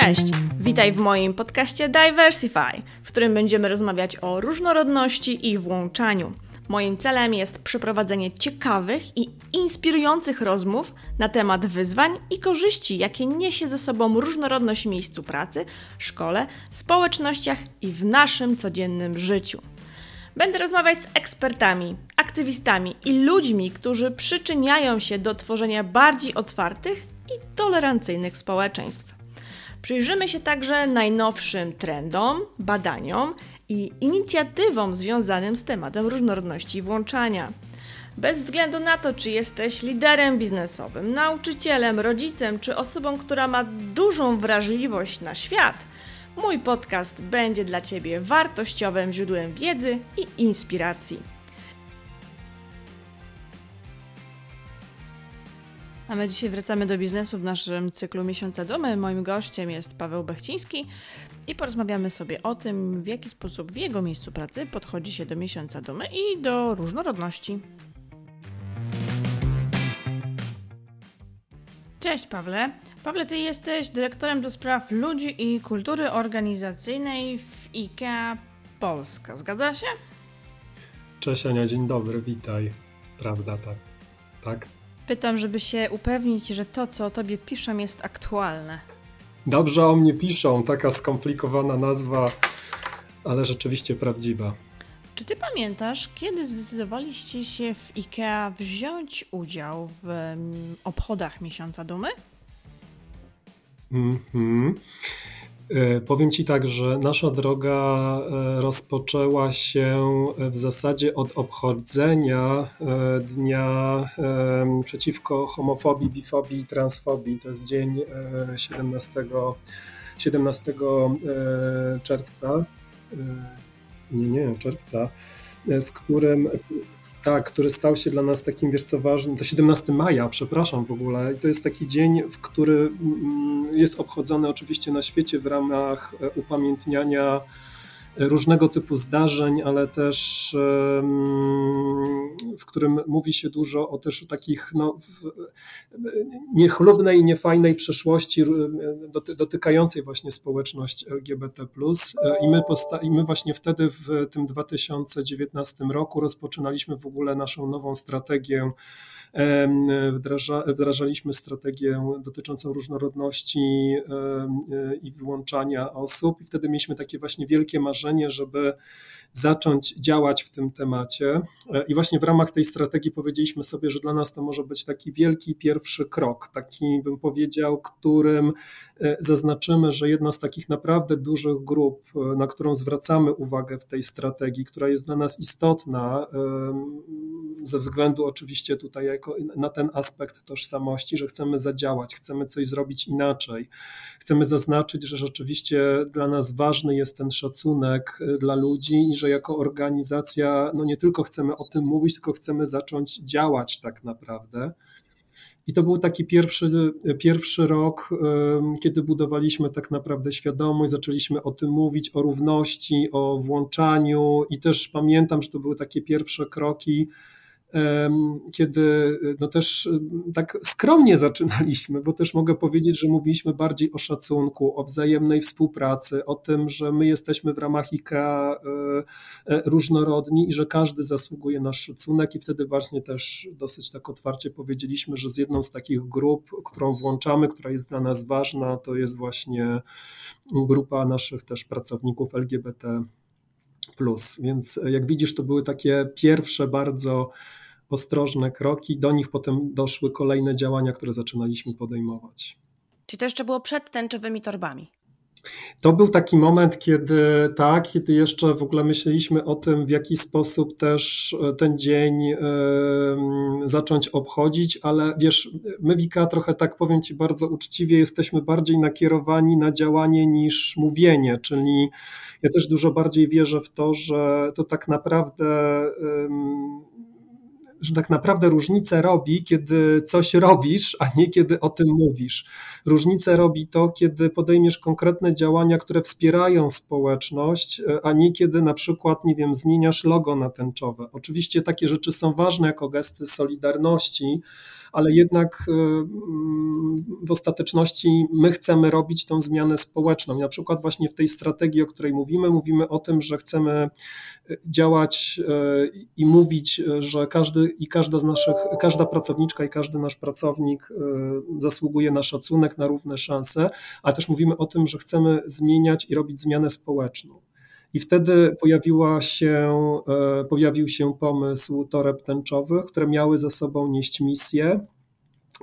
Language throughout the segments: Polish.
Cześć! Witaj w moim podcaście Diversify, w którym będziemy rozmawiać o różnorodności i włączaniu. Moim celem jest przeprowadzenie ciekawych i inspirujących rozmów na temat wyzwań i korzyści, jakie niesie ze sobą różnorodność w miejscu pracy, szkole, społecznościach i w naszym codziennym życiu. Będę rozmawiać z ekspertami, aktywistami i ludźmi, którzy przyczyniają się do tworzenia bardziej otwartych i tolerancyjnych społeczeństw. Przyjrzymy się także najnowszym trendom, badaniom i inicjatywom związanym z tematem różnorodności i włączania. Bez względu na to, czy jesteś liderem biznesowym, nauczycielem, rodzicem czy osobą, która ma dużą wrażliwość na świat, mój podcast będzie dla Ciebie wartościowym źródłem wiedzy i inspiracji. A my dzisiaj wracamy do biznesu w naszym cyklu Miesiąca Domy. Moim gościem jest Paweł Bechciński i porozmawiamy sobie o tym, w jaki sposób w jego miejscu pracy podchodzi się do Miesiąca Domy i do różnorodności. Cześć Pawle. Pawle, ty jesteś dyrektorem do spraw ludzi i kultury organizacyjnej w IKEA Polska. Zgadza się? Cześć Ania, dzień dobry, witaj. Prawda, tak. Tak, Pytam, żeby się upewnić, że to, co o tobie piszą, jest aktualne. Dobrze o mnie piszą, taka skomplikowana nazwa, ale rzeczywiście prawdziwa. Czy ty pamiętasz, kiedy zdecydowaliście się w IKEA wziąć udział w mm, obchodach Miesiąca Dumy? Mhm. Mm powiem Ci tak, że nasza droga e, rozpoczęła się w zasadzie od obchodzenia e, Dnia przeciwko homofobii, bifobii i transfobii. To jest dzień 17, 17 czerwca. Nie, nie, czerwca, z którym tak, który stał się dla nas takim, wiesz co ważnym, to 17 maja, przepraszam w ogóle, to jest taki dzień, w który mm, jest obchodzony oczywiście na świecie w ramach e, upamiętniania różnego typu zdarzeń, ale też w którym mówi się dużo o też o takich no, niechlubnej i niefajnej przeszłości dotykającej właśnie społeczność LGBT. I my, i my właśnie wtedy w tym 2019 roku rozpoczynaliśmy w ogóle naszą nową strategię wdraża, wdrażaliśmy strategię dotyczącą różnorodności i wyłączania osób i wtedy mieliśmy takie właśnie wielkie marzenie, żeby zacząć działać w tym temacie. E, I właśnie w ramach tej strategii powiedzieliśmy sobie, że dla nas to może być taki wielki pierwszy krok, taki bym powiedział, którym e, zaznaczymy, że jedna z takich naprawdę dużych grup, e, na którą zwracamy uwagę w tej strategii, która jest dla nas istotna, ze względu oczywiście tutaj jako na ten aspekt tożsamości, że chcemy zadziałać, chcemy coś zrobić inaczej. Chcemy zaznaczyć, że rzeczywiście dla nas ważny jest ten szacunek dla ludzi i że jako organizacja no nie tylko chcemy o tym mówić, tylko chcemy zacząć działać tak naprawdę. I to był taki pierwszy, pierwszy rok, kiedy budowaliśmy tak naprawdę świadomość, zaczęliśmy o tym mówić, o równości, o włączaniu, i też pamiętam, że to były takie pierwsze kroki kiedy no też tak skromnie zaczynaliśmy, bo też mogę powiedzieć, że mówiliśmy bardziej o szacunku, o wzajemnej współpracy, o tym, że my jesteśmy w ramach IKEA e, e, różnorodni i że każdy zasługuje na szacunek i wtedy właśnie też dosyć tak otwarcie powiedzieliśmy, że z jedną z takich grup, którą włączamy, która jest dla nas ważna, to jest właśnie grupa naszych też pracowników LGBT. Więc jak widzisz, to były takie pierwsze bardzo ostrożne kroki. Do nich potem doszły kolejne działania, które zaczynaliśmy podejmować. Czy to jeszcze było przed tęczowymi torbami? To był taki moment, kiedy tak, kiedy jeszcze w ogóle myśleliśmy o tym, w jaki sposób też e, ten dzień y, zacząć obchodzić, ale wiesz, my Wika trochę tak powiem Ci bardzo uczciwie, jesteśmy bardziej nakierowani na działanie niż mówienie, czyli ja też dużo bardziej wierzę w to, że to tak naprawdę y, że tak naprawdę różnicę robi, kiedy coś robisz, a nie kiedy o tym mówisz. Różnicę robi to, kiedy podejmiesz konkretne działania, które wspierają społeczność, e, a nie kiedy na przykład, nie wiem, zmieniasz logo natęczowe. Oczywiście takie rzeczy są ważne jako gesty solidarności, ale jednak y, w ostateczności my chcemy robić tą zmianę społeczną. I na przykład właśnie w tej strategii, o której mówimy, mówimy o tym, że chcemy y, działać y, i mówić, że każdy i każda z naszych, każda pracowniczka i każdy nasz pracownik zasługuje na szacunek, na równe szanse, ale też mówimy o tym, że chcemy zmieniać i robić zmianę społeczną. I wtedy pojawiła się, e, pojawił się pomysł toreb tęczowych, które miały ze sobą nieść misję,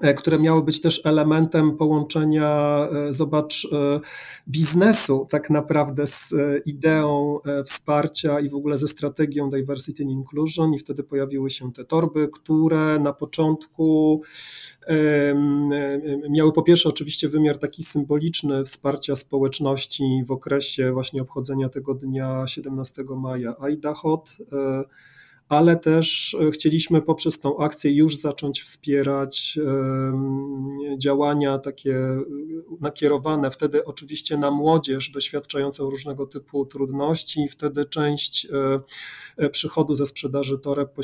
e, które miały być też elementem połączenia, e, zobacz, biznesu tak naprawdę z ideą wsparcia i w ogóle ze strategią diversity and inclusion. I wtedy pojawiły się te torby, które na początku miały po pierwsze oczywiście wymiar taki symboliczny wsparcia społeczności w okresie właśnie obchodzenia tego dnia 17 maja Aidahot, e, ale też e, chcieliśmy poprzez tą akcję już zacząć wspierać działania takie e, nakierowane wtedy oczywiście na młodzież doświadczającą różnego typu trudności. Wtedy część e, przychodu ze sprzedaży toreb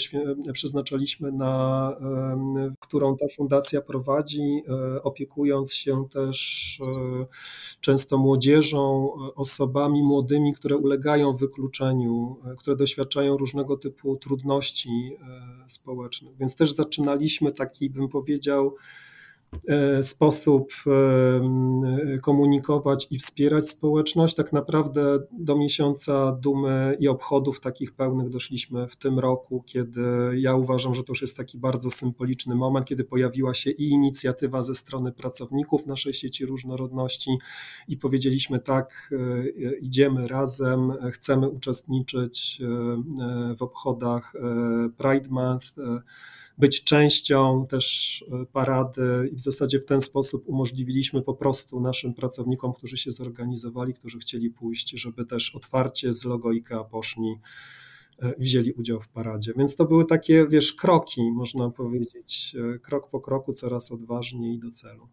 przeznaczaliśmy na, którą ta fundacja prowadzi, opiekując się też często młodzieżą, osobami młodymi, które ulegają wykluczeniu, które doświadczają różnego typu trudności trudności e, społecznych. Więc też zaczynaliśmy taki, bym powiedział, sposób e, komunikować i wspierać społeczność. Tak naprawdę do miesiąca dumy i obchodów takich pełnych doszliśmy w tym roku, kiedy ja uważam, że to już jest taki bardzo symboliczny moment, kiedy pojawiła się i inicjatywa ze strony pracowników naszej sieci różnorodności i powiedzieliśmy tak, idziemy razem, chcemy uczestniczyć w obchodach Pride Month być częścią też e, parady i w zasadzie w ten sposób umożliwiliśmy po prostu naszym pracownikom, którzy się zorganizowali, którzy chcieli pójść, żeby też otwarcie z logo IKEA poszli e, wzięli udział w paradzie. Więc to były takie, wiesz, kroki, można powiedzieć, e, krok po kroku, coraz odważniej do celu.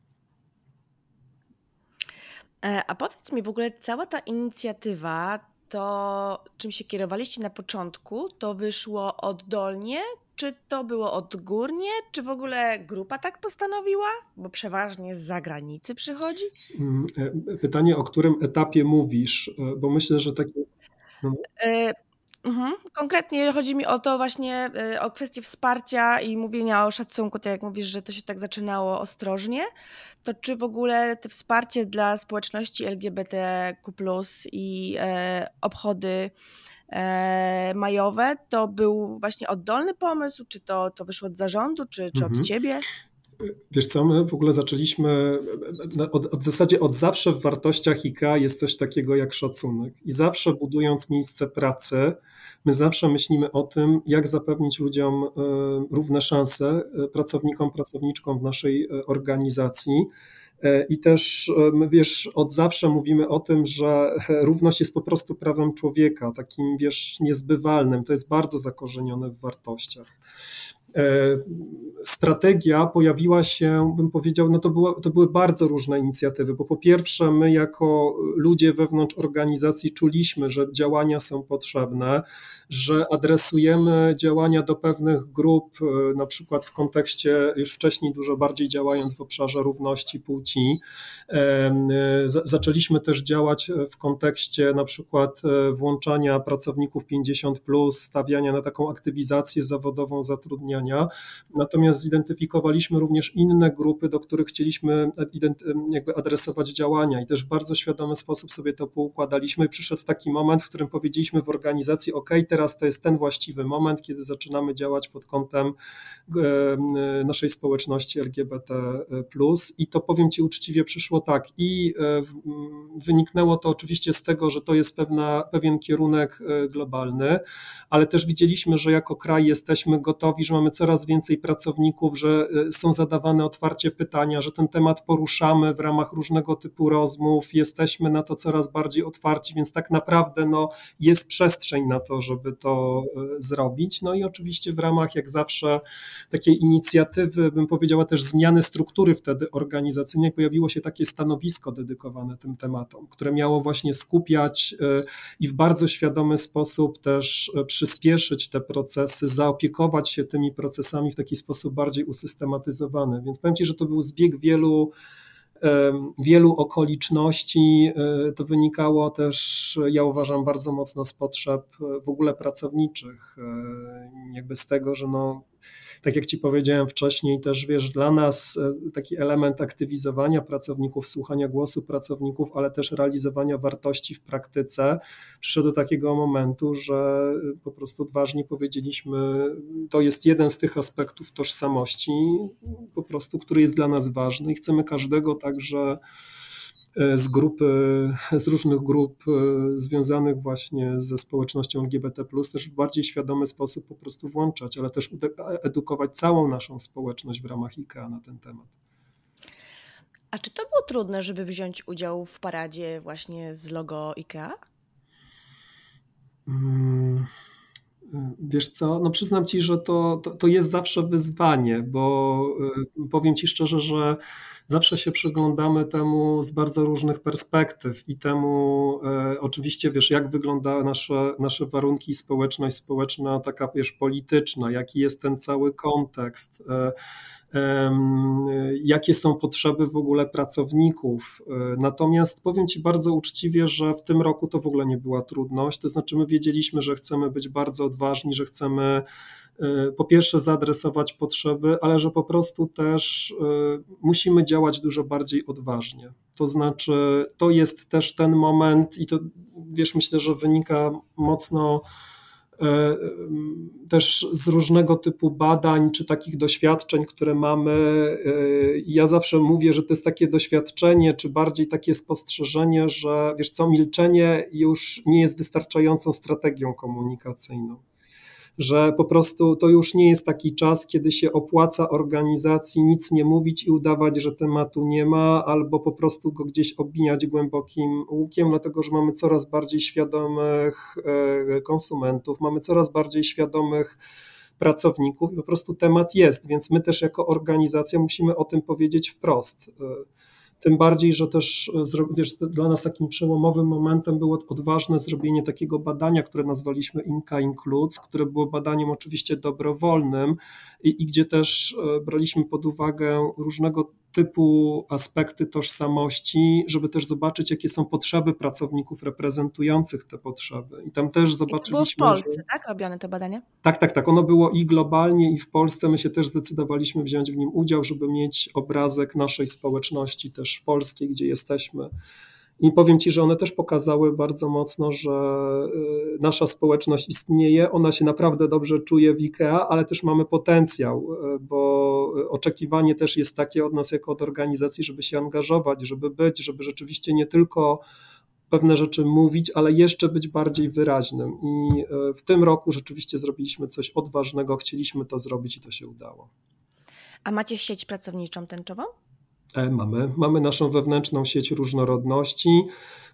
A powiedz mi w ogóle, cała ta inicjatywa, to czym się kierowaliście na początku, to wyszło oddolnie, czy to było odgórnie, czy w ogóle grupa tak postanowiła? Bo przeważnie z zagranicy przychodzi? Mm, e, pytanie, o którym etapie mówisz, e, bo myślę, że takie. No. E, mhm. Konkretnie chodzi mi o to właśnie, o kwestię wsparcia i mówienia o szacunku, tak jak mówisz, że to się tak zaczynało ostrożnie, to czy w ogóle to wsparcie dla społeczności LGBTQ+, i obchody majowe, to był właśnie oddolny pomysł, czy to, to wyszło od zarządu, czy, czy mhm. od ciebie? Wiesz co, my w ogóle zaczęliśmy, od, od, w zasadzie od zawsze w wartościach IKEA jest coś takiego jak szacunek i zawsze budując miejsce pracy, my zawsze myślimy o tym, jak zapewnić ludziom e, równe szanse, e, pracownikom, pracowniczkom w naszej e, organizacji, E, I też e, my wiesz, od zawsze mówimy o tym, że równość jest po prostu prawem człowieka, takim wiesz, niezbywalnym. To jest bardzo zakorzenione w wartościach. E, strategia pojawiła się, bym powiedział, no to, było, to były bardzo różne inicjatywy, bo po pierwsze, my jako ludzie wewnątrz organizacji czuliśmy, że działania są potrzebne, że adresujemy działania do pewnych grup, e, na przykład w kontekście już wcześniej dużo bardziej działając w obszarze równości płci. E, zaczęliśmy też działać w kontekście na przykład włączania pracowników 50, stawiania na taką aktywizację zawodową zatrudniania Natomiast zidentyfikowaliśmy również inne grupy, do których chcieliśmy jakby adresować działania i też w bardzo świadomy sposób sobie to poukładaliśmy. I przyszedł taki moment, w którym powiedzieliśmy w organizacji: OK, teraz to jest ten właściwy moment, kiedy zaczynamy działać pod kątem e, naszej społeczności LGBT. I to powiem Ci uczciwie, przyszło tak. I e, wyniknęło to oczywiście z tego, że to jest pewna, pewien kierunek e, globalny, ale też widzieliśmy, że jako kraj jesteśmy gotowi, że mamy coraz więcej pracowników, że są zadawane otwarcie pytania, że ten temat poruszamy w ramach różnego typu rozmów, jesteśmy na to coraz bardziej otwarci, więc tak naprawdę no, jest przestrzeń na to, żeby to zrobić. No i oczywiście w ramach, jak zawsze, takiej inicjatywy, bym powiedziała też zmiany struktury wtedy organizacyjnej, pojawiło się takie stanowisko dedykowane tym tematom, które miało właśnie skupiać i w bardzo świadomy sposób też przyspieszyć te procesy, zaopiekować się tymi procesami w taki sposób bardziej usystematyzowany. Więc powiem Ci, że to był zbieg wielu, wielu okoliczności. E, to wynikało też, ja uważam, bardzo mocno z potrzeb w ogóle pracowniczych, e, jakby z tego, że no, tak jak Ci powiedziałem wcześniej, też wiesz, dla nas e, taki element aktywizowania pracowników, słuchania głosu pracowników, ale też realizowania wartości w praktyce, przyszedł do takiego momentu, że e, po prostu odważnie powiedzieliśmy, to jest jeden z tych aspektów tożsamości, po prostu, który jest dla nas ważny i chcemy każdego także z grupy, z różnych grup e, związanych właśnie ze społecznością LGBT, też w bardziej świadomy sposób po prostu włączać, ale też edukować całą naszą społeczność w ramach IKEA na ten temat. A czy to było trudne, żeby wziąć udział w paradzie właśnie z logo IKEA? Hmm. Wiesz co, no przyznam ci, że to, to, to, jest zawsze wyzwanie, bo e, powiem ci szczerze, że zawsze się przyglądamy temu z bardzo różnych perspektyw i temu e, oczywiście, wiesz, jak wyglądają nasze, nasze warunki, społeczność społeczna, taka, wiesz, polityczna, jaki jest ten cały kontekst. E, jakie są potrzeby w ogóle pracowników. E, natomiast powiem Ci bardzo uczciwie, że w tym roku to w ogóle nie była trudność. To znaczy, my wiedzieliśmy, że chcemy być bardzo odważni, że chcemy e, po pierwsze zaadresować potrzeby, ale że po prostu też e, musimy działać dużo bardziej odważnie. To znaczy, to jest też ten moment, i to wiesz, myślę, że wynika mocno też z różnego typu badań czy takich doświadczeń, które mamy. E, ja zawsze mówię, że to jest takie doświadczenie, czy bardziej takie spostrzeżenie, że wiesz co, milczenie już nie jest wystarczającą strategią komunikacyjną że po prostu to już nie jest taki czas, kiedy się opłaca organizacji nic nie mówić i udawać, że tematu nie ma, albo po prostu go gdzieś obijać głębokim łukiem, dlatego że mamy coraz bardziej świadomych e, konsumentów, mamy coraz bardziej świadomych pracowników i po prostu temat jest, więc my też jako organizacja musimy o tym powiedzieć wprost. Tym bardziej, że też e, wiesz, dla nas takim przełomowym momentem było odważne zrobienie takiego badania, które nazwaliśmy Inka Includes, które było badaniem oczywiście dobrowolnym i, i gdzie też e, braliśmy pod uwagę różnego typu aspekty tożsamości, żeby też zobaczyć, jakie są potrzeby pracowników reprezentujących te potrzeby. I tam też zobaczyliśmy. I to było w Polsce, że... tak? Robione to badanie? Tak, tak, tak. Ono było i globalnie, i w Polsce. My się też zdecydowaliśmy wziąć w nim udział, żeby mieć obrazek naszej społeczności też polskiej, gdzie jesteśmy. I powiem Ci, że one też pokazały bardzo mocno, że y, nasza społeczność istnieje, ona się naprawdę dobrze czuje w IKEA, ale też mamy potencjał, y, bo oczekiwanie też jest takie od nas jako od organizacji, żeby się angażować, żeby być, żeby rzeczywiście nie tylko pewne rzeczy mówić, ale jeszcze być bardziej wyraźnym. I y, w tym roku rzeczywiście zrobiliśmy coś odważnego, chcieliśmy to zrobić i to się udało. A macie sieć pracowniczą tęczową? E, mamy. Mamy naszą wewnętrzną sieć różnorodności,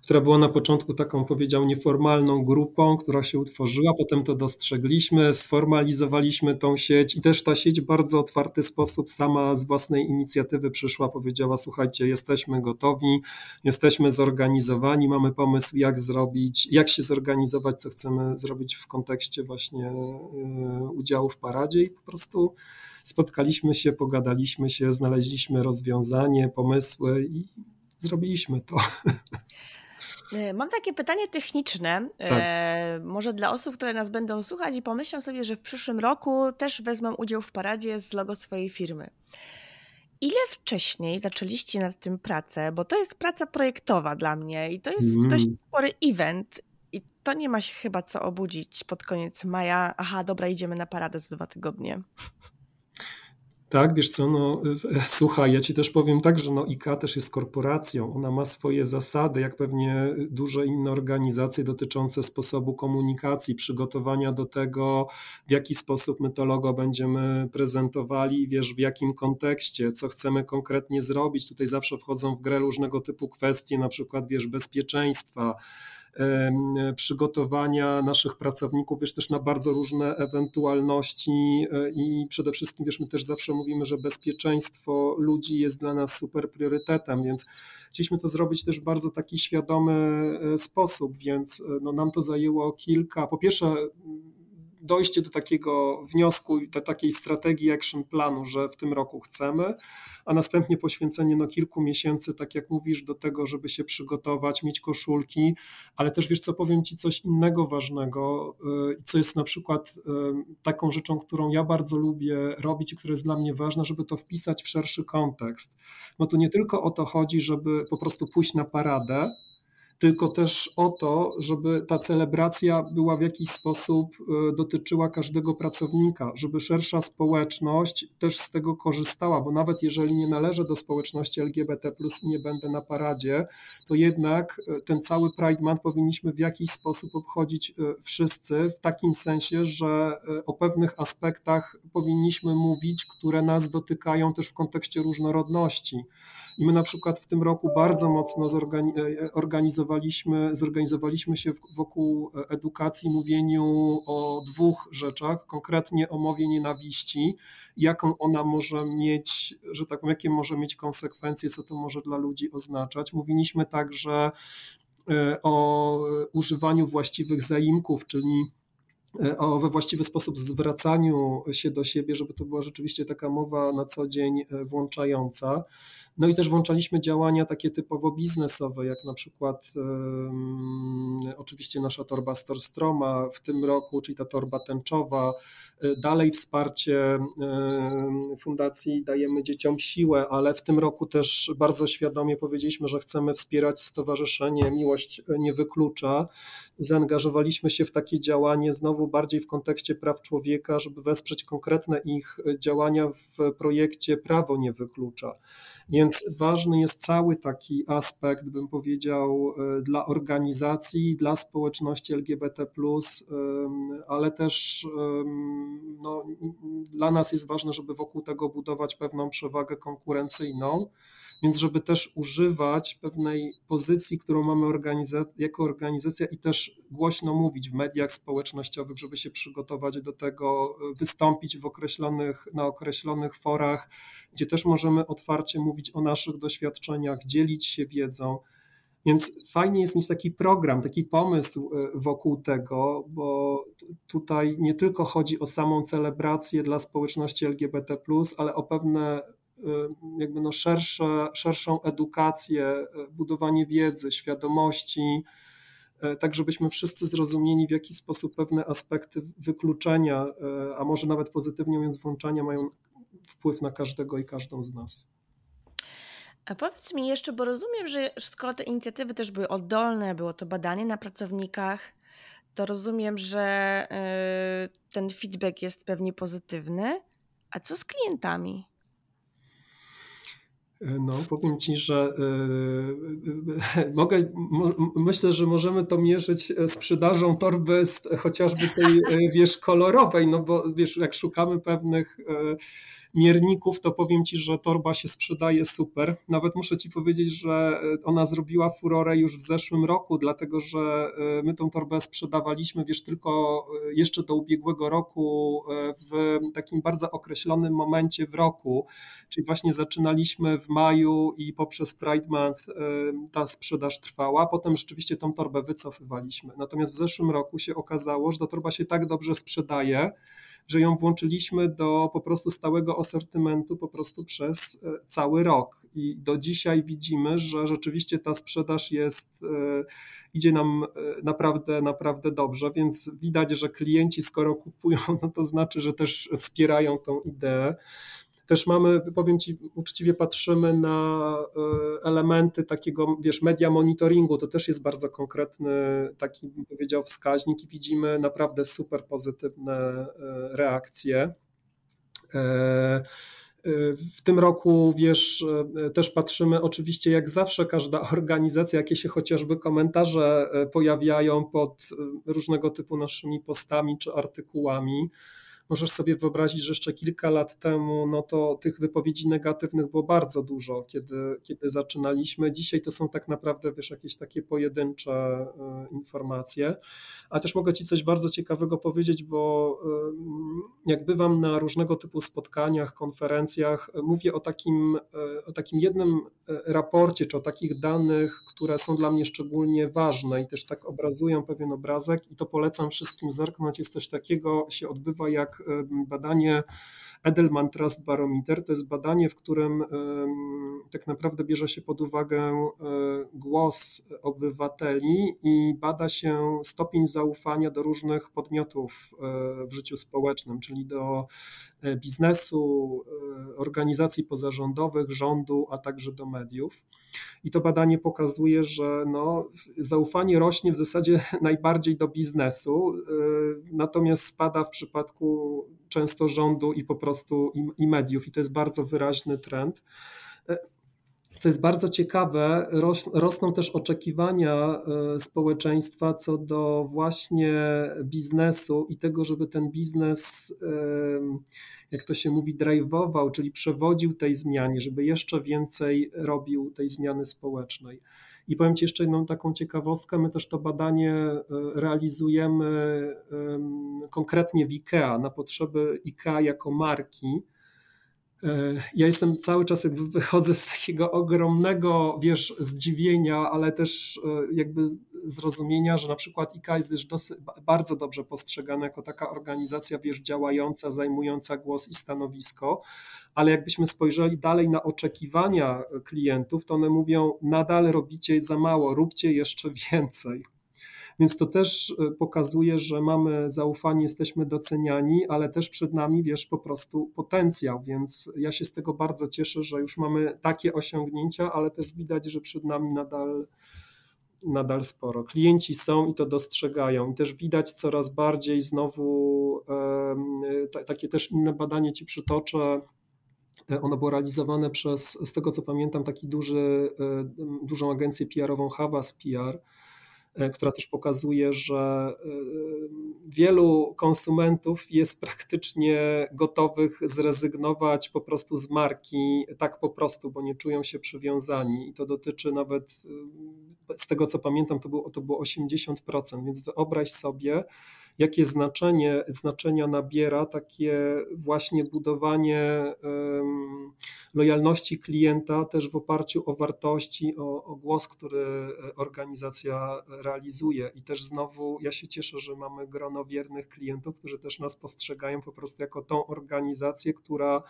która była na początku taką, powiedział, nieformalną grupą, która się utworzyła. Potem to dostrzegliśmy, sformalizowaliśmy tą sieć i też ta sieć w bardzo otwarty sposób sama z własnej inicjatywy przyszła, powiedziała: Słuchajcie, jesteśmy gotowi, jesteśmy zorganizowani, mamy pomysł, jak zrobić, jak się zorganizować, co chcemy zrobić w kontekście właśnie e, udziału w paradzie i po prostu spotkaliśmy się, pogadaliśmy się, znaleźliśmy rozwiązanie, pomysły i zrobiliśmy to. E, mam takie pytanie techniczne, tak. e, może dla osób, które nas będą słuchać i pomyślą sobie, że w przyszłym roku też wezmą udział w paradzie z logo swojej firmy. Ile wcześniej zaczęliście nad tym pracę? Bo to jest praca projektowa dla mnie i to jest mm. dość spory event i to nie ma się chyba co obudzić pod koniec maja. Aha, dobra, idziemy na paradę za dwa tygodnie. Tak, wiesz co, no słuchaj, ja ci też powiem tak, że no IKA też jest korporacją, ona ma swoje zasady, jak pewnie duże inne organizacje dotyczące sposobu komunikacji, przygotowania do tego, w jaki sposób my to logo będziemy prezentowali, wiesz, w jakim kontekście, co chcemy konkretnie zrobić. Tutaj zawsze wchodzą w grę różnego typu kwestie, na przykład, wiesz, bezpieczeństwa, przygotowania naszych pracowników, wiesz, też na bardzo różne ewentualności e, i przede wszystkim, wiesz, my też zawsze mówimy, że bezpieczeństwo ludzi jest dla nas super priorytetem, więc chcieliśmy to zrobić też w bardzo taki świadomy e, sposób, więc e, no, nam to zajęło kilka, po pierwsze dojście do takiego wniosku, do takiej strategii action planu, że w tym roku chcemy, a następnie poświęcenie no, kilku miesięcy, tak jak mówisz, do tego, żeby się przygotować, mieć koszulki, ale też wiesz co, powiem Ci coś innego ważnego, y, co jest na przykład y, taką rzeczą, którą ja bardzo lubię robić i która jest dla mnie ważna, żeby to wpisać w szerszy kontekst. No to nie tylko o to chodzi, żeby po prostu pójść na paradę, tylko też o to, żeby ta celebracja była w jakiś sposób e, dotyczyła każdego pracownika, żeby szersza społeczność też z tego korzystała, bo nawet jeżeli nie należę do społeczności LGBT i nie będę na paradzie, to jednak e, ten cały Pride Month powinniśmy w jakiś sposób obchodzić e, wszyscy, w takim sensie, że o pewnych aspektach powinniśmy mówić, które nas dotykają też w kontekście różnorodności. I my na przykład w tym roku bardzo mocno zorganizowaliśmy, zorganizowaliśmy się wokół edukacji, mówieniu o dwóch rzeczach, konkretnie o mowie nienawiści, jaką ona może mieć, że tak jakie może mieć konsekwencje, co to może dla ludzi oznaczać. Mówiliśmy także e, o używaniu właściwych zaimków, czyli e, o we właściwy sposób zwracaniu się do siebie, żeby to była rzeczywiście taka mowa na co dzień e, włączająca. No i też włączaliśmy działania takie typowo biznesowe, jak na przykład oczywiście nasza torba Storstroma w tym roku, czyli ta torba tęczowa, y, dalej wsparcie Fundacji Dajemy Dzieciom Siłę, ale w tym roku też bardzo świadomie powiedzieliśmy, że chcemy wspierać Stowarzyszenie Miłość Nie Wyklucza. Zaangażowaliśmy się w takie działanie znowu bardziej w kontekście praw człowieka, żeby wesprzeć konkretne ich działania w projekcie Prawo Nie Wyklucza. Więc ważny jest cały taki aspekt, bym powiedział, e, dla organizacji, dla społeczności LGBT, ale też no, dla nas jest ważne, żeby wokół tego budować pewną przewagę konkurencyjną. Więc żeby też używać pewnej pozycji, którą mamy jako organizacja i też głośno mówić w mediach społecznościowych, żeby się przygotować do tego, wystąpić w określonych, na określonych forach, gdzie też możemy otwarcie mówić o naszych doświadczeniach, dzielić się wiedzą. Więc fajnie jest mieć taki program, taki pomysł e, wokół tego, bo tutaj nie tylko chodzi o samą celebrację dla społeczności LGBT, ale o pewne jakby no szersze, szerszą edukację, y, budowanie wiedzy, świadomości, y, tak żebyśmy wszyscy zrozumieli, w jaki sposób pewne aspekty wykluczenia, a może nawet pozytywnie mówiąc włączania mają wpływ na każdego i każdą z nas. A powiedz mi jeszcze, bo rozumiem, że skoro te inicjatywy też były oddolne, było to badanie na pracownikach, to rozumiem, że ten feedback jest pewnie pozytywny. A co z klientami? No, powiem ci, że yy, mogę, myślę, że możemy to mierzyć sprzedażą torby chociażby tej, wiesz, kolorowej, no bo wiesz, jak szukamy pewnych mierników, to powiem Ci, że torba się sprzedaje super. Nawet muszę Ci powiedzieć, że e, ona zrobiła furorę już w zeszłym roku, dlatego że e, my tą torbę sprzedawaliśmy, wiesz, tylko e, jeszcze do ubiegłego roku w takim bardzo określonym momencie w roku, czyli właśnie zaczynaliśmy w maju i poprzez Pride Month ta sprzedaż trwała. Potem rzeczywiście tą torbę wycofywaliśmy. Natomiast w zeszłym roku się okazało, że ta torba się tak dobrze sprzedaje, że ją włączyliśmy do po prostu stałego asortymentu po prostu przez e, cały rok. I do dzisiaj widzimy, że rzeczywiście ta sprzedaż jest, e, idzie nam e, naprawdę, naprawdę dobrze, więc widać, że klienci skoro kupują, no to znaczy, że też wspierają tą ideę. Też mamy, powiem Ci, uczciwie patrzymy na e, elementy takiego, wiesz, media monitoringu, to też jest bardzo konkretny taki, bym powiedział, wskaźnik i widzimy naprawdę super pozytywne e, reakcje. E, w tym roku, wiesz, też patrzymy, oczywiście, jak zawsze, każda organizacja, jakie się chociażby komentarze pojawiają pod różnego typu naszymi postami czy artykułami. Możesz sobie wyobrazić, że jeszcze kilka lat temu no to tych wypowiedzi negatywnych było bardzo dużo, kiedy, kiedy zaczynaliśmy. Dzisiaj to są tak naprawdę wiesz, jakieś takie pojedyncze e, informacje. A też mogę Ci coś bardzo ciekawego powiedzieć, bo e, jak bywam na różnego typu spotkaniach, konferencjach, mówię o takim, e, o takim jednym raporcie, czy o takich danych, które są dla mnie szczególnie ważne i też tak obrazują pewien obrazek i to polecam wszystkim zerknąć. Jest coś takiego, się odbywa jak badanie Edelman Trust Barometer. To jest badanie, w którym tak naprawdę bierze się pod uwagę e, głos obywateli i bada się stopień zaufania do różnych podmiotów e, w życiu społecznym, czyli do biznesu, organizacji pozarządowych, rządu, a także do mediów. I to badanie pokazuje, że no, zaufanie rośnie w zasadzie najbardziej do biznesu, natomiast spada w przypadku często rządu i po prostu i, i mediów, i to jest bardzo wyraźny trend. Co jest bardzo ciekawe, rosną też oczekiwania e, społeczeństwa co do właśnie biznesu i tego, żeby ten biznes, jak to się mówi, drive'ował, czyli przewodził tej zmianie, żeby jeszcze więcej robił tej zmiany społecznej. I powiem Ci jeszcze jedną taką ciekawostkę. My też to badanie e, realizujemy konkretnie w IKEA na potrzeby IKEA jako marki. E, ja jestem cały czas, jak wychodzę z takiego ogromnego, wiesz, zdziwienia, ale też e, jakby zrozumienia, że na przykład IKEA jest wiesz, dosyć, bardzo dobrze postrzegana jako taka organizacja, wiesz, działająca, zajmująca głos i stanowisko, ale jakbyśmy spojrzeli dalej na oczekiwania klientów, to one mówią, nadal robicie za mało, róbcie jeszcze więcej. Więc to też e, pokazuje, że mamy zaufanie, jesteśmy doceniani, ale też przed nami, wiesz, po prostu potencjał. Więc ja się z tego bardzo cieszę, że już mamy takie osiągnięcia, ale też widać, że przed nami nadal nadal sporo. Klienci są i to dostrzegają. I też widać coraz bardziej znowu e, takie też inne badanie ci przytoczę. E, ono było realizowane przez, z tego co pamiętam, taki duży, dużą agencję PR-ową Havas PR E, która też pokazuje, że e, wielu konsumentów jest praktycznie gotowych zrezygnować po prostu z marki, tak po prostu, bo nie czują się przywiązani. I to dotyczy nawet, e, z tego co pamiętam, to było, to było 80%, więc wyobraź sobie, jakie znaczenie, znaczenia nabiera takie właśnie budowanie lojalności klienta też w oparciu o wartości, o, o głos, który organizacja realizuje. I też znowu ja się cieszę, że mamy grono wiernych klientów, którzy też nas postrzegają po prostu jako tą organizację, która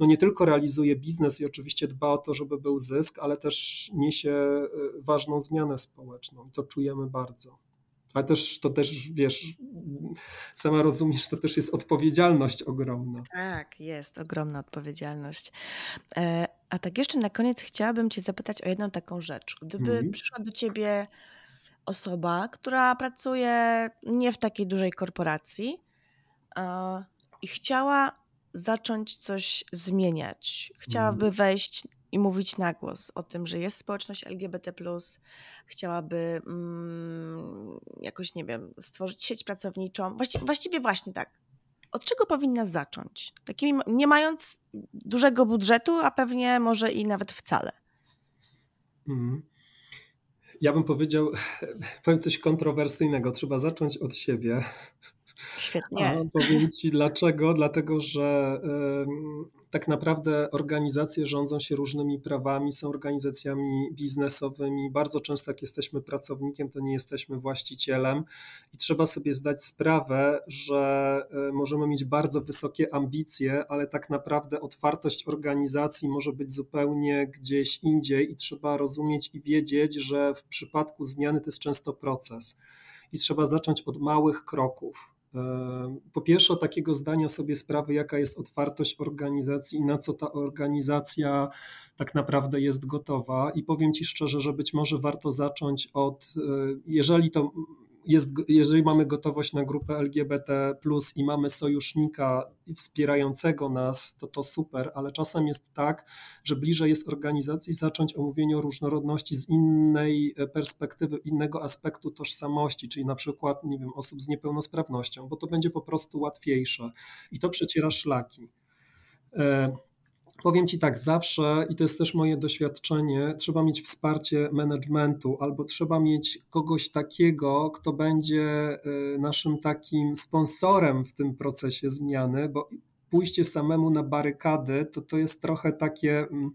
no nie tylko realizuje biznes i oczywiście dba o to, żeby był zysk, ale też niesie e, ważną zmianę społeczną i to czujemy bardzo. Ale też to też, wiesz, sama rozumiesz, to też jest odpowiedzialność ogromna. Tak, jest ogromna odpowiedzialność. E, a tak jeszcze na koniec chciałabym Cię zapytać o jedną taką rzecz. Gdyby mhm. przyszła do Ciebie osoba, która pracuje nie w takiej dużej korporacji i chciała zacząć coś zmieniać, chciałaby mhm. wejść i mówić na głos o tym, że jest społeczność LGBT, chciałaby mm, jakoś, nie wiem, stworzyć sieć pracowniczą. Właściwie, właściwie właśnie tak. Od czego powinna zacząć? Takimi, nie mając dużego budżetu, a pewnie może i nawet wcale. Mm. Ja bym powiedział, powiem coś kontrowersyjnego. Trzeba zacząć od siebie. Świetnie. A powiem Ci dlaczego. Dlatego, że tak naprawdę organizacje rządzą się różnymi prawami, są organizacjami biznesowymi. Bardzo często, jak jesteśmy pracownikiem, to nie jesteśmy właścicielem i trzeba sobie zdać sprawę, że e, możemy mieć bardzo wysokie ambicje, ale tak naprawdę otwartość organizacji może być zupełnie gdzieś indziej i trzeba rozumieć i wiedzieć, że w przypadku zmiany to jest często proces i trzeba zacząć od małych kroków. Po pierwsze, takiego zdania sobie sprawy, jaka jest otwartość organizacji i na co ta organizacja tak naprawdę jest gotowa. I powiem Ci szczerze, że być może warto zacząć od, e, jeżeli to jest, jeżeli mamy gotowość na grupę LGBT, i mamy sojusznika wspierającego nas, to to super, ale czasem jest tak, że bliżej jest organizacji zacząć omówienie o różnorodności z innej perspektywy, innego aspektu tożsamości, czyli na przykład, nie wiem, osób z niepełnosprawnością, bo to będzie po prostu łatwiejsze i to przeciera szlaki. E, Powiem Ci tak, zawsze, i to jest też moje doświadczenie, trzeba mieć wsparcie managementu albo trzeba mieć kogoś takiego, kto będzie y, naszym takim sponsorem w tym procesie zmiany, bo pójście samemu na barykady to, to jest trochę takie mm,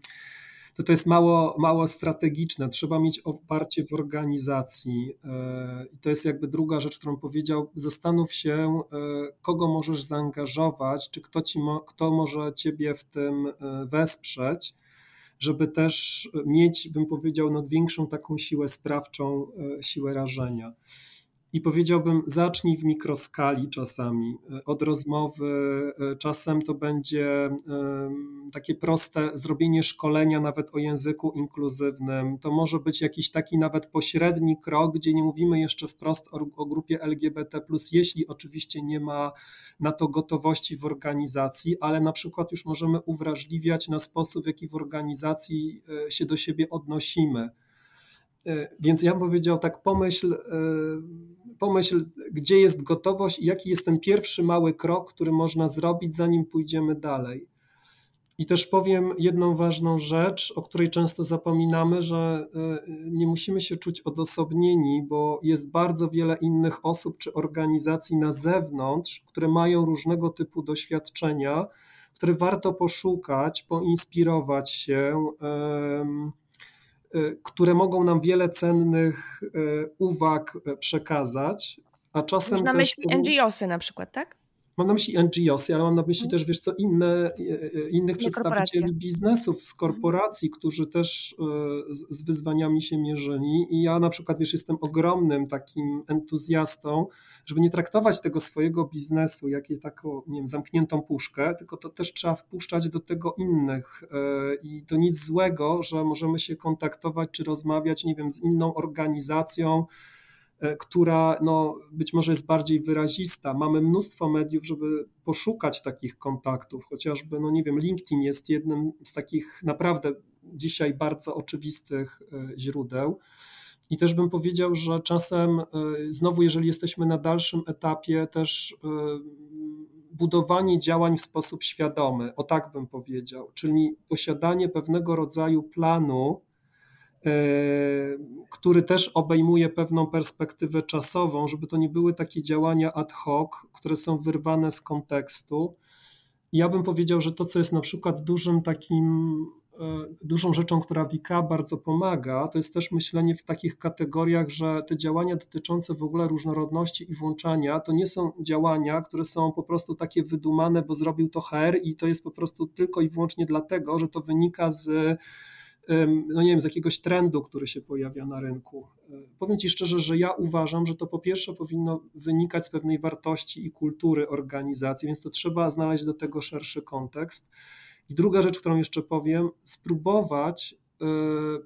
to to jest mało, mało strategiczne. Trzeba mieć oparcie w organizacji. E, I to jest jakby druga rzecz, którą powiedział. Zastanów się, e, kogo możesz zaangażować, czy kto, ci kto może ciebie w tym e, wesprzeć, żeby też mieć, bym powiedział, no, większą taką siłę sprawczą, siłę rażenia. I powiedziałbym, zacznij w mikroskali czasami, od rozmowy. E, czasem to będzie takie proste zrobienie szkolenia nawet o języku inkluzywnym. To może być jakiś taki nawet pośredni krok, gdzie nie mówimy jeszcze wprost o, o grupie LGBT, jeśli oczywiście nie ma na to gotowości w organizacji, ale na przykład już możemy uwrażliwiać na sposób, w jaki w organizacji e, się do siebie odnosimy. Więc ja bym powiedział tak, pomyśl pomyśl, gdzie jest gotowość i jaki jest ten pierwszy mały krok, który można zrobić, zanim pójdziemy dalej. I też powiem jedną ważną rzecz, o której często zapominamy, że e, nie musimy się czuć odosobnieni, bo jest bardzo wiele innych osób czy organizacji na zewnątrz, które mają różnego typu doświadczenia, które warto poszukać, poinspirować się. Y, które mogą nam wiele cennych y, uwag y, przekazać, a czasem na myśli NGOsy na przykład, tak? Mam na myśli NGOsy, ale mam na myśli mhm. też, wiesz co, inne, innych przedstawicieli biznesów z mhm. korporacji, którzy też z, z wyzwaniami się mierzyli. I ja na przykład, wiesz, jestem ogromnym takim entuzjastą, żeby nie traktować tego swojego biznesu jak taką, nie wiem, zamkniętą puszkę, tylko to też trzeba wpuszczać do tego innych. E, I to nic złego, że możemy się kontaktować czy rozmawiać, nie wiem, z inną organizacją, e, która no, być może jest bardziej wyrazista. Mamy mnóstwo mediów, żeby poszukać takich kontaktów, chociażby, no nie wiem, LinkedIn jest jednym z takich naprawdę dzisiaj bardzo oczywistych e, źródeł. I też bym powiedział, że czasem, e, znowu, jeżeli jesteśmy na dalszym etapie, też e, budowanie działań w sposób świadomy, o tak bym powiedział, czyli posiadanie pewnego rodzaju planu, e, który też obejmuje pewną perspektywę czasową, żeby to nie były takie działania ad hoc, które są wyrwane z kontekstu. Ja bym powiedział, że to, co jest na przykład dużym takim E, dużą rzeczą, która WIK bardzo pomaga, to jest też myślenie w takich kategoriach, że te działania dotyczące w ogóle różnorodności i włączania to nie są działania, które są po prostu takie wydumane, bo zrobił to HR i to jest po prostu tylko i wyłącznie dlatego, że to wynika z no nie wiem, z jakiegoś trendu, który się pojawia na rynku. E, powiem Ci szczerze, że ja uważam, że to po pierwsze powinno wynikać z pewnej wartości i kultury organizacji, więc to trzeba znaleźć do tego szerszy kontekst. I druga rzecz, którą jeszcze powiem, spróbować e,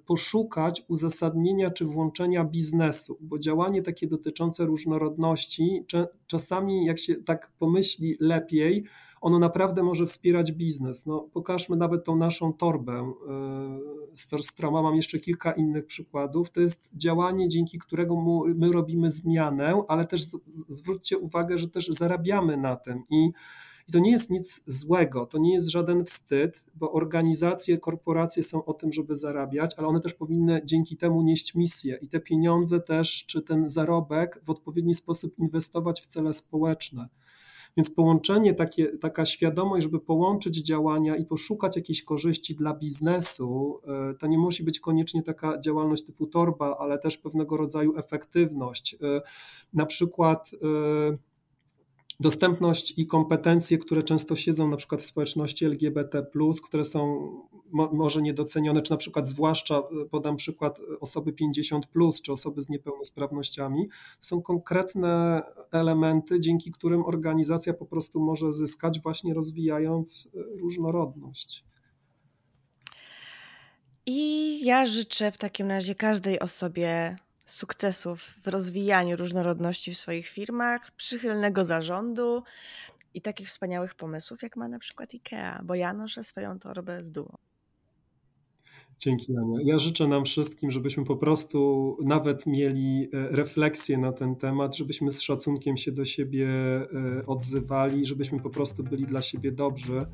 poszukać uzasadnienia czy włączenia biznesu, bo działanie takie dotyczące różnorodności, czasami jak się tak pomyśli lepiej, ono naprawdę może wspierać biznes. No, pokażmy nawet tą naszą torbę e, Storstroma, mam jeszcze kilka innych przykładów. To jest działanie, dzięki którego my robimy zmianę, ale też zwróćcie uwagę, że też zarabiamy na tym i i to nie jest nic złego, to nie jest żaden wstyd, bo organizacje, korporacje są o tym, żeby zarabiać, ale one też powinny dzięki temu nieść misję i te pieniądze też, czy ten zarobek w odpowiedni sposób inwestować w cele społeczne. Więc połączenie, takie, taka świadomość, żeby połączyć działania i poszukać jakichś korzyści dla biznesu, e, to nie musi być koniecznie taka działalność typu torba, ale też pewnego rodzaju efektywność. E, na przykład e, dostępność i kompetencje, które często siedzą na przykład w społeczności LGBT, które są mo, może niedocenione, czy na przykład zwłaszcza e, podam przykład e, osoby 50, czy osoby z niepełnosprawnościami, są konkretne elementy, dzięki którym organizacja po prostu może zyskać, właśnie rozwijając e, różnorodność. I ja życzę w takim razie każdej osobie sukcesów w rozwijaniu różnorodności w swoich firmach, przychylnego zarządu i takich wspaniałych pomysłów, jak ma na przykład IKEA, bo ja noszę swoją torbę z dumą. Dzięki Ania. Ja życzę nam wszystkim, żebyśmy po prostu nawet mieli e, refleksję na ten temat, żebyśmy z szacunkiem się do siebie e, odzywali, żebyśmy po prostu byli dla siebie dobrzy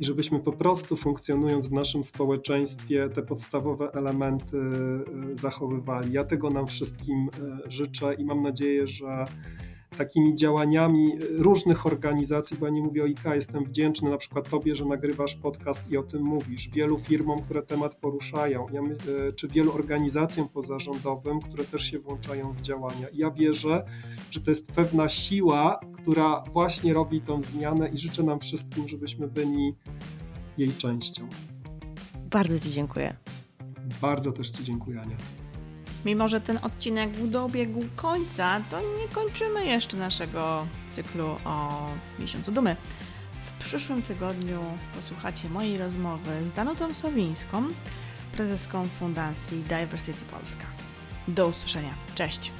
i żebyśmy po prostu funkcjonując w naszym społeczeństwie te podstawowe elementy e, zachowywali. Ja tego nam wszystkim życzę i mam nadzieję, że takimi działaniami różnych organizacji, bo ja nie mówię o IKA, jestem wdzięczny na przykład Tobie, że nagrywasz podcast i o tym mówisz, wielu firmom, które temat poruszają, e, czy wielu organizacjom pozarządowym, które też się włączają w działania. Ja wierzę, że to jest pewna siła, która właśnie robi tą zmianę i życzę nam wszystkim, żebyśmy byli jej częścią. Bardzo Ci dziękuję. Bardzo też Ci dziękuję, Ania. Mimo, że ten odcinek dobiegł końca, to nie kończymy jeszcze naszego cyklu o miesiącu dumy. W przyszłym tygodniu posłuchacie mojej rozmowy z Danutą Sowińską, prezeską Fundacji Diversity Polska. Do usłyszenia. Cześć!